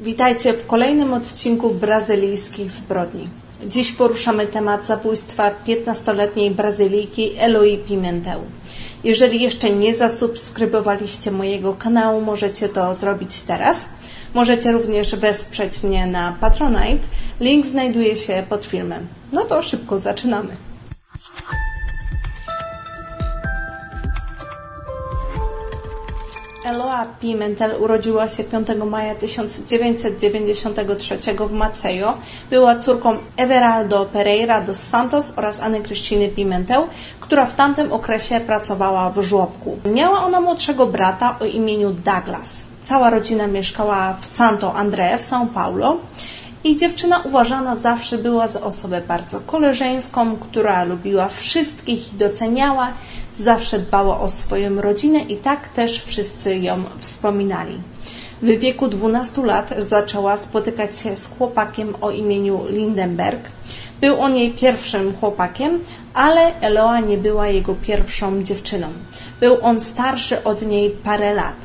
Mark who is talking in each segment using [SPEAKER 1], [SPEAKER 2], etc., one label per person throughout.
[SPEAKER 1] Witajcie w kolejnym odcinku brazylijskich zbrodni. Dziś poruszamy temat zabójstwa 15-letniej Brazylijki Eloi Pimentel. Jeżeli jeszcze nie zasubskrybowaliście mojego kanału, możecie to zrobić teraz. Możecie również wesprzeć mnie na Patronite. Link znajduje się pod filmem. No to szybko zaczynamy. Eloa Pimentel urodziła się 5 maja 1993 w Maceió. Była córką Everaldo Pereira dos Santos oraz Anny Krystyny Pimentel, która w tamtym okresie pracowała w żłobku. Miała ona młodszego brata o imieniu Douglas. Cała rodzina mieszkała w Santo André w São Paulo i dziewczyna uważana zawsze była za osobę bardzo koleżeńską, która lubiła wszystkich i doceniała, zawsze dbała o swoją rodzinę i tak też wszyscy ją wspominali. W wieku 12 lat zaczęła spotykać się z chłopakiem o imieniu Lindenberg. Był on jej pierwszym chłopakiem, ale Eloa nie była jego pierwszą dziewczyną. Był on starszy od niej parę lat.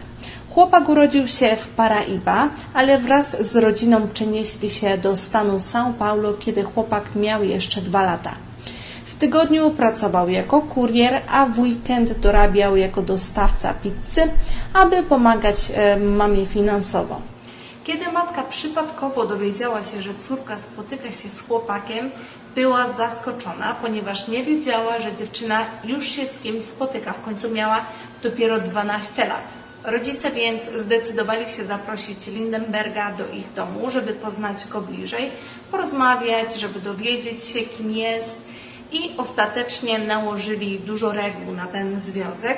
[SPEAKER 1] Chłopak urodził się w Paraiba, ale wraz z rodziną przenieśli się do stanu São Paulo, kiedy chłopak miał jeszcze dwa lata. Tygodniu pracował jako kurier, a w weekend dorabiał jako dostawca pizzy, aby pomagać e, mamie finansowo. Kiedy matka przypadkowo dowiedziała się, że córka spotyka się z chłopakiem, była zaskoczona, ponieważ nie wiedziała, że dziewczyna już się z kimś spotyka. W końcu miała dopiero 12 lat. Rodzice więc zdecydowali się zaprosić Lindenberga do ich domu, żeby poznać go bliżej, porozmawiać, żeby dowiedzieć się, kim jest i ostatecznie nałożyli dużo reguł na ten związek,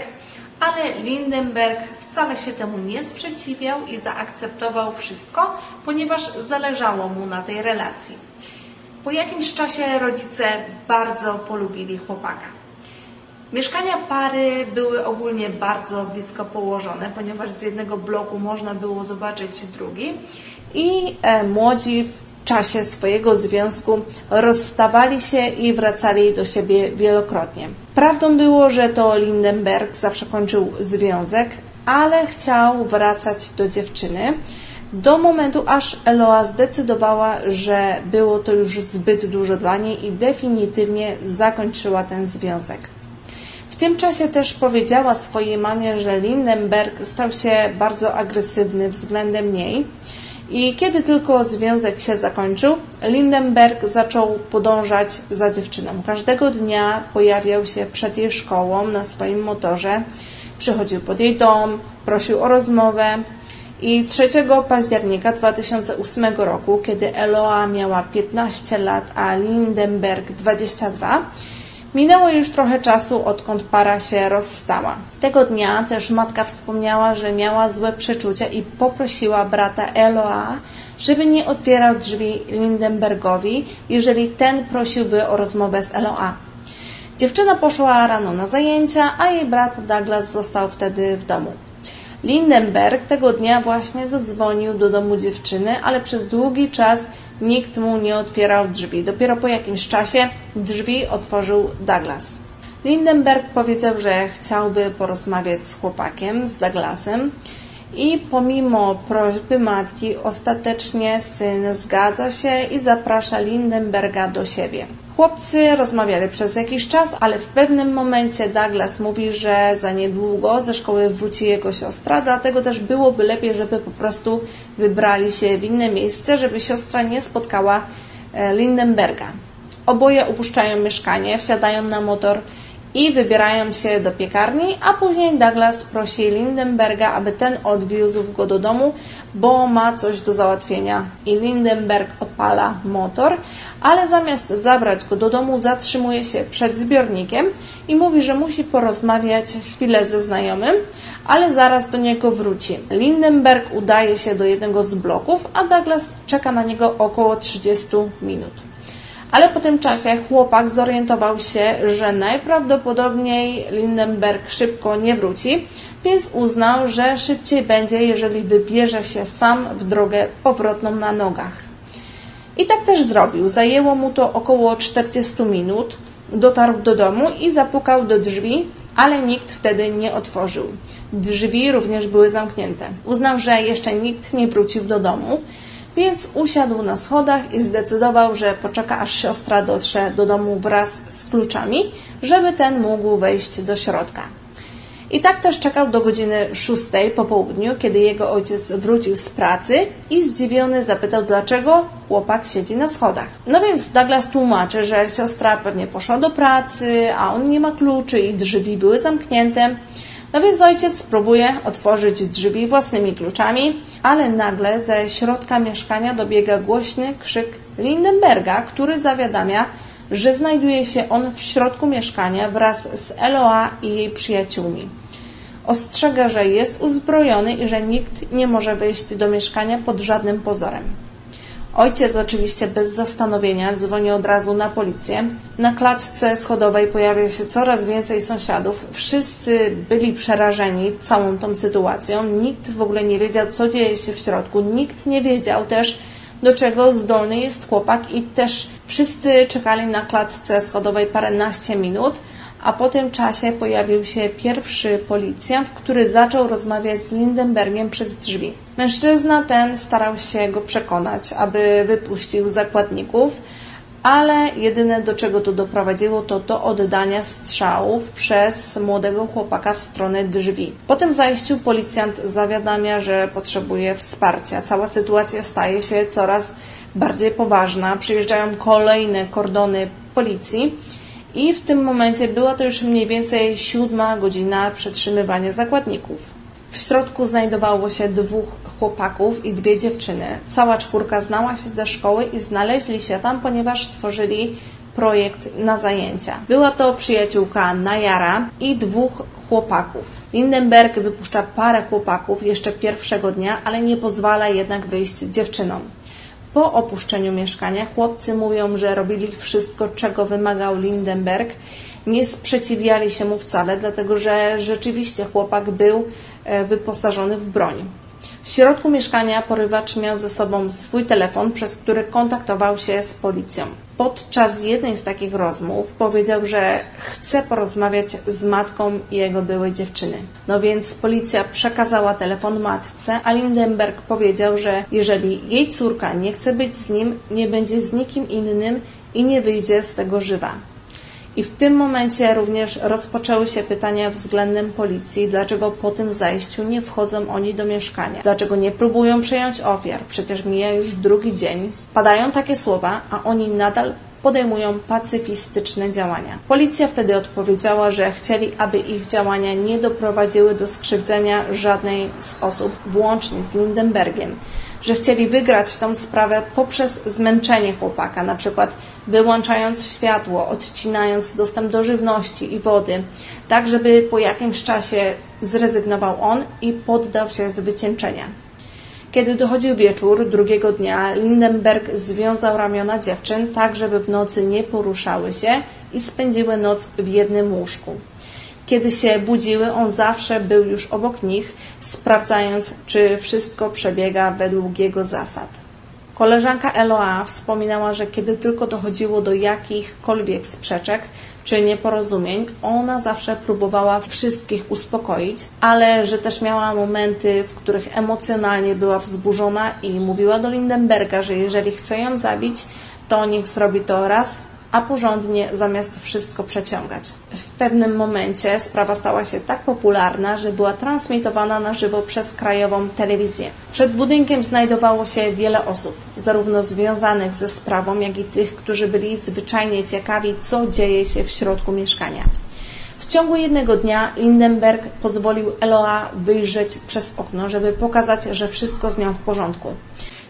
[SPEAKER 1] ale Lindenberg wcale się temu nie sprzeciwiał i zaakceptował wszystko, ponieważ zależało mu na tej relacji. Po jakimś czasie rodzice bardzo polubili chłopaka. Mieszkania pary były ogólnie bardzo blisko położone, ponieważ z jednego bloku można było zobaczyć drugi i e, młodzi czasie swojego związku rozstawali się i wracali do siebie wielokrotnie. Prawdą było, że to Lindenberg zawsze kończył związek, ale chciał wracać do dziewczyny do momentu, aż Eloa zdecydowała, że było to już zbyt dużo dla niej i definitywnie zakończyła ten związek tym czasie też powiedziała swojej mamie, że Lindenberg stał się bardzo agresywny względem niej. I kiedy tylko związek się zakończył, Lindenberg zaczął podążać za dziewczyną. Każdego dnia pojawiał się przed jej szkołą na swoim motorze, przychodził pod jej dom, prosił o rozmowę. I 3 października 2008 roku, kiedy Eloa miała 15 lat, a Lindenberg 22, Minęło już trochę czasu, odkąd para się rozstała. Tego dnia też matka wspomniała, że miała złe przeczucia i poprosiła brata Eloa, żeby nie otwierał drzwi Lindenbergowi, jeżeli ten prosiłby o rozmowę z Eloa. Dziewczyna poszła rano na zajęcia, a jej brat Douglas został wtedy w domu. Lindenberg tego dnia właśnie zadzwonił do domu dziewczyny, ale przez długi czas Nikt mu nie otwierał drzwi. Dopiero po jakimś czasie drzwi otworzył Douglas. Lindenberg powiedział, że chciałby porozmawiać z chłopakiem, z Douglasem i pomimo prośby matki ostatecznie syn zgadza się i zaprasza Lindenberga do siebie. Chłopcy rozmawiali przez jakiś czas, ale w pewnym momencie Douglas mówi, że za niedługo ze szkoły wróci jego siostra, dlatego też byłoby lepiej, żeby po prostu wybrali się w inne miejsce, żeby siostra nie spotkała e, Lindenberga. Oboje opuszczają mieszkanie, wsiadają na motor i wybierają się do piekarni, a później Douglas prosi Lindenberga, aby ten odwiózł go do domu, bo ma coś do załatwienia. I Lindenberg odpala motor, ale zamiast zabrać go do domu, zatrzymuje się przed zbiornikiem i mówi, że musi porozmawiać chwilę ze znajomym, ale zaraz do niego wróci. Lindenberg udaje się do jednego z bloków, a Douglas czeka na niego około 30 minut. Ale po tym czasie chłopak zorientował się, że najprawdopodobniej Lindenberg szybko nie wróci, więc uznał, że szybciej będzie, jeżeli wybierze się sam w drogę powrotną na nogach. I tak też zrobił. Zajęło mu to około 40 minut. Dotarł do domu i zapukał do drzwi, ale nikt wtedy nie otworzył. Drzwi również były zamknięte. Uznał, że jeszcze nikt nie wrócił do domu, więc usiadł na schodach i zdecydował, że poczeka aż siostra dotrze do domu wraz z kluczami, żeby ten mógł wejść do środka. I tak też czekał do godziny szóstej po południu, kiedy jego ojciec wrócił z pracy i zdziwiony zapytał, dlaczego chłopak siedzi na schodach. No więc Douglas tłumaczy, że siostra pewnie poszła do pracy, a on nie ma kluczy i drzwi były zamknięte. No więc ojciec próbuje otworzyć drzwi własnymi kluczami, ale nagle ze środka mieszkania dobiega głośny krzyk Lindenberga, który zawiadamia, że znajduje się on w środku mieszkania wraz z Eloa i jej przyjaciółmi. Ostrzega, że jest uzbrojony i że nikt nie może wejść do mieszkania pod żadnym pozorem. Ojciec oczywiście bez zastanowienia dzwoni od razu na policję. Na klatce schodowej pojawia się coraz więcej sąsiadów. Wszyscy byli przerażeni całą tą sytuacją. Nikt w ogóle nie wiedział, co dzieje się w środku. Nikt nie wiedział też, do czego zdolny jest chłopak i też wszyscy czekali na klatce schodowej paręnaście minut, a po tym czasie pojawił się pierwszy policjant, który zaczął rozmawiać z Lindenbergiem przez drzwi. Mężczyzna ten starał się go przekonać, aby wypuścił zakładników, ale jedyne do czego to doprowadziło to do oddania strzałów przez młodego chłopaka w stronę drzwi. Po tym zajściu policjant zawiadamia, że potrzebuje wsparcia. Cała sytuacja staje się coraz bardziej poważna. Przyjeżdżają kolejne kordony policji i w tym momencie była to już mniej więcej siódma godzina przetrzymywania zakładników. W środku znajdowało się dwóch chłopaków i dwie dziewczyny. Cała czwórka znała się ze szkoły i znaleźli się tam, ponieważ tworzyli projekt na zajęcia. Była to przyjaciółka Najara i dwóch chłopaków. Lindenberg wypuszcza parę chłopaków jeszcze pierwszego dnia, ale nie pozwala jednak wyjść dziewczynom. Po opuszczeniu mieszkania chłopcy mówią, że robili wszystko, czego wymagał Lindenberg. Nie sprzeciwiali się mu wcale, dlatego że rzeczywiście chłopak był e, wyposażony w broń. W środku mieszkania porywacz miał ze sobą swój telefon, przez który kontaktował się z policją. Podczas jednej z takich rozmów powiedział, że chce porozmawiać z matką jego byłej dziewczyny. No więc policja przekazała telefon matce, a Lindenberg powiedział, że jeżeli jej córka nie chce być z nim, nie będzie z nikim innym i nie wyjdzie z tego żywa. I w tym momencie również rozpoczęły się pytania względem policji, dlaczego po tym zajściu nie wchodzą oni do mieszkania, dlaczego nie próbują przejąć ofiar, przecież mija już drugi dzień. Padają takie słowa, a oni nadal podejmują pacyfistyczne działania. Policja wtedy odpowiedziała, że chcieli, aby ich działania nie doprowadziły do skrzywdzenia żadnej z osób, włącznie z Lindenbergiem że chcieli wygrać tą sprawę poprzez zmęczenie chłopaka, na przykład wyłączając światło, odcinając dostęp do żywności i wody, tak żeby po jakimś czasie zrezygnował on i poddał się z wycieńczenia. Kiedy dochodził wieczór drugiego dnia, Lindenberg związał ramiona dziewczyn tak, żeby w nocy nie poruszały się i spędziły noc w jednym łóżku. Kiedy się budziły, on zawsze był już obok nich, sprawdzając, czy wszystko przebiega według jego zasad. Koleżanka Eloa wspominała, że kiedy tylko dochodziło do jakichkolwiek sprzeczek czy nieporozumień, ona zawsze próbowała wszystkich uspokoić, ale że też miała momenty, w których emocjonalnie była wzburzona i mówiła do Lindenberga, że jeżeli chce ją zabić, to niech zrobi to raz a porządnie zamiast wszystko przeciągać. W pewnym momencie sprawa stała się tak popularna, że była transmitowana na żywo przez krajową telewizję. Przed budynkiem znajdowało się wiele osób, zarówno związanych ze sprawą, jak i tych, którzy byli zwyczajnie ciekawi, co dzieje się w środku mieszkania. W ciągu jednego dnia Lindenberg pozwolił Eloa wyjrzeć przez okno, żeby pokazać, że wszystko z nią w porządku.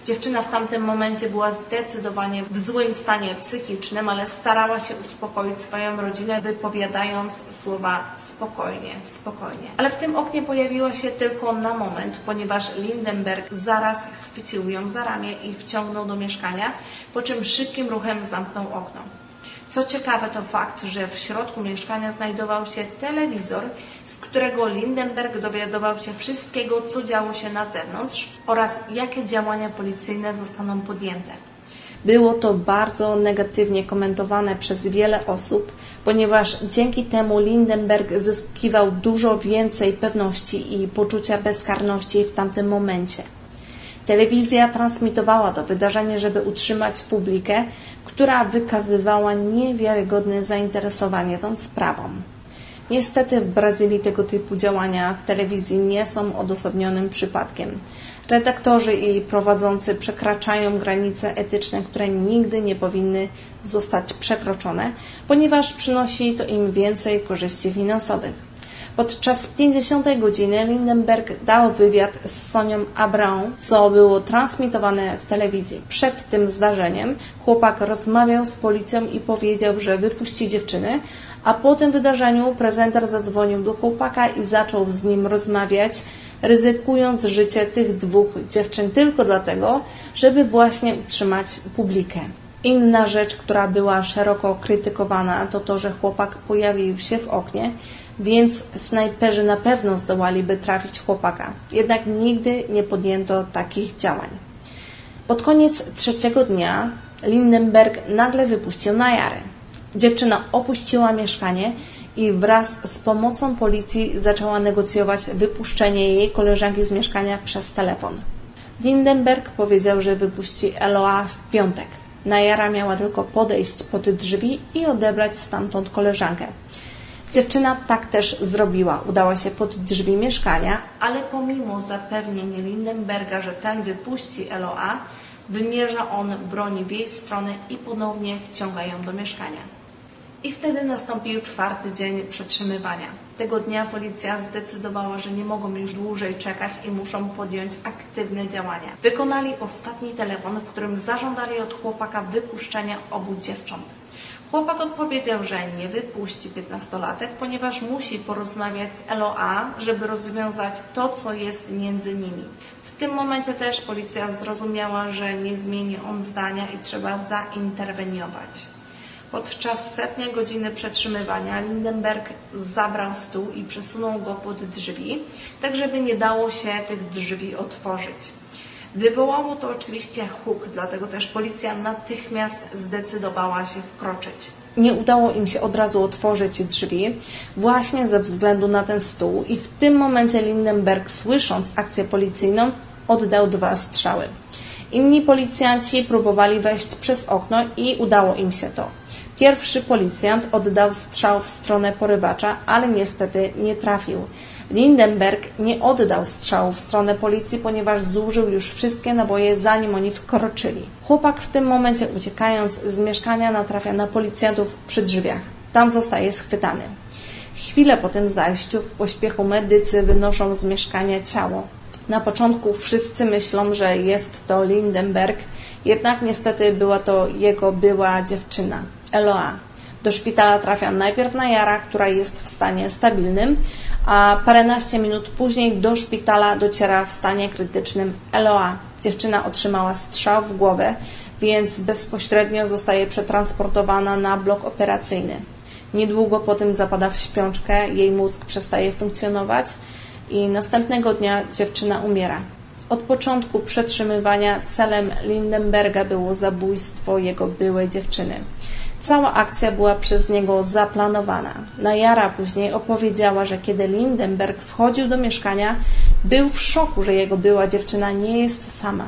[SPEAKER 1] Dziewczyna w tamtym momencie była zdecydowanie w złym stanie psychicznym, ale starała się uspokoić swoją rodzinę, wypowiadając słowa spokojnie, spokojnie. Ale w tym oknie pojawiła się tylko na moment, ponieważ Lindenberg zaraz chwycił ją za ramię i wciągnął do mieszkania, po czym szybkim ruchem zamknął okno. Co ciekawe to fakt, że w środku mieszkania znajdował się telewizor, z którego Lindenberg dowiadywał się wszystkiego, co działo się na zewnątrz oraz jakie działania policyjne zostaną podjęte. Było to bardzo negatywnie komentowane przez wiele osób, ponieważ dzięki temu Lindenberg zyskiwał dużo więcej pewności i poczucia bezkarności w tamtym momencie. Telewizja transmitowała to wydarzenie, żeby utrzymać publikę, która wykazywała niewiarygodne zainteresowanie tą sprawą. Niestety w Brazylii tego typu działania w telewizji nie są odosobnionym przypadkiem. Redaktorzy i prowadzący przekraczają granice etyczne, które nigdy nie powinny zostać przekroczone, ponieważ przynosi to im więcej korzyści finansowych. Podczas 50. godziny Lindenberg dał wywiad z Sonią Abraą, co było transmitowane w telewizji. Przed tym zdarzeniem chłopak rozmawiał z policją i powiedział, że wypuści dziewczyny, a po tym wydarzeniu prezenter zadzwonił do chłopaka i zaczął z nim rozmawiać, ryzykując życie tych dwóch dziewczyn tylko dlatego, żeby właśnie utrzymać publikę. Inna rzecz, która była szeroko krytykowana, to to, że chłopak pojawił się w oknie, więc snajperzy na pewno zdołaliby trafić chłopaka. Jednak nigdy nie podjęto takich działań. Pod koniec trzeciego dnia Lindenberg nagle wypuścił Najarę. Dziewczyna opuściła mieszkanie i wraz z pomocą policji zaczęła negocjować wypuszczenie jej koleżanki z mieszkania przez telefon. Lindenberg powiedział, że wypuści Eloa w piątek. Najara miała tylko podejść pod drzwi i odebrać stamtąd koleżankę. Dziewczyna tak też zrobiła. Udała się pod drzwi mieszkania, ale pomimo zapewnień Lindenberga, że ten wypuści Eloa, wymierza on broń w jej stronę i ponownie wciąga ją do mieszkania. I wtedy nastąpił czwarty dzień przetrzymywania. Tego dnia policja zdecydowała, że nie mogą już dłużej czekać i muszą podjąć aktywne działania. Wykonali ostatni telefon, w którym zażądali od chłopaka wypuszczenia obu dziewcząt. Chłopak odpowiedział, że nie wypuści piętnastolatek, ponieważ musi porozmawiać z LOA, żeby rozwiązać to, co jest między nimi. W tym momencie też policja zrozumiała, że nie zmieni on zdania i trzeba zainterweniować. Podczas setnej godziny przetrzymywania Lindenberg zabrał stół i przesunął go pod drzwi, tak żeby nie dało się tych drzwi otworzyć. Wywołało to oczywiście huk, dlatego też policja natychmiast zdecydowała się wkroczyć. Nie udało im się od razu otworzyć drzwi, właśnie ze względu na ten stół, i w tym momencie Lindenberg, słysząc akcję policyjną, oddał dwa strzały. Inni policjanci próbowali wejść przez okno i udało im się to. Pierwszy policjant oddał strzał w stronę porywacza, ale niestety nie trafił. Lindenberg nie oddał strzału w stronę policji, ponieważ zużył już wszystkie naboje, zanim oni wkroczyli. Chłopak w tym momencie, uciekając z mieszkania, natrafia na policjantów przy drzwiach. Tam zostaje schwytany. Chwilę po tym zajściu w pośpiechu medycy wynoszą z mieszkania ciało. Na początku wszyscy myślą, że jest to Lindenberg, jednak niestety była to jego była dziewczyna. Eloa. Do szpitala trafia najpierw Najara, która jest w stanie stabilnym, a paręnaście minut później do szpitala dociera w stanie krytycznym Eloa. Dziewczyna otrzymała strzał w głowę, więc bezpośrednio zostaje przetransportowana na blok operacyjny. Niedługo po tym zapada w śpiączkę, jej mózg przestaje funkcjonować i następnego dnia dziewczyna umiera. Od początku przetrzymywania celem Lindenberga było zabójstwo jego byłej dziewczyny. Cała akcja była przez niego zaplanowana. Najara później opowiedziała, że kiedy Lindenberg wchodził do mieszkania, był w szoku, że jego była dziewczyna nie jest sama.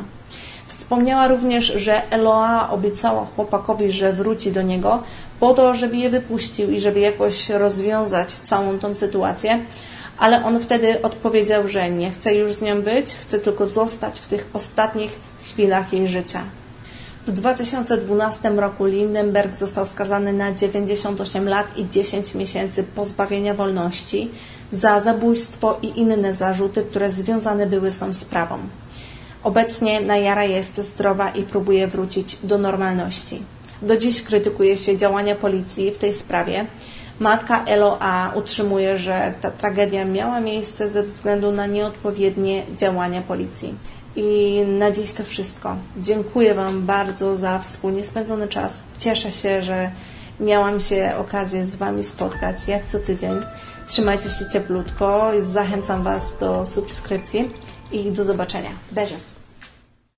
[SPEAKER 1] Wspomniała również, że Eloa obiecała chłopakowi, że wróci do niego po to, żeby je wypuścił i żeby jakoś rozwiązać całą tą sytuację, ale on wtedy odpowiedział, że nie chce już z nią być, chce tylko zostać w tych ostatnich chwilach jej życia. W 2012 roku Lindenberg został skazany na 98 lat i 10 miesięcy pozbawienia wolności za zabójstwo i inne zarzuty, które związane były z tą sprawą. Obecnie Najara jest zdrowa i próbuje wrócić do normalności. Do dziś krytykuje się działania policji w tej sprawie. Matka LOA utrzymuje, że ta tragedia miała miejsce ze względu na nieodpowiednie działania policji. I na dziś to wszystko. Dziękuję Wam bardzo za wspólnie spędzony czas. Cieszę się, że miałam się okazję z Wami spotkać jak co tydzień. Trzymajcie się cieplutko. Zachęcam Was do subskrypcji i do zobaczenia. Beijos!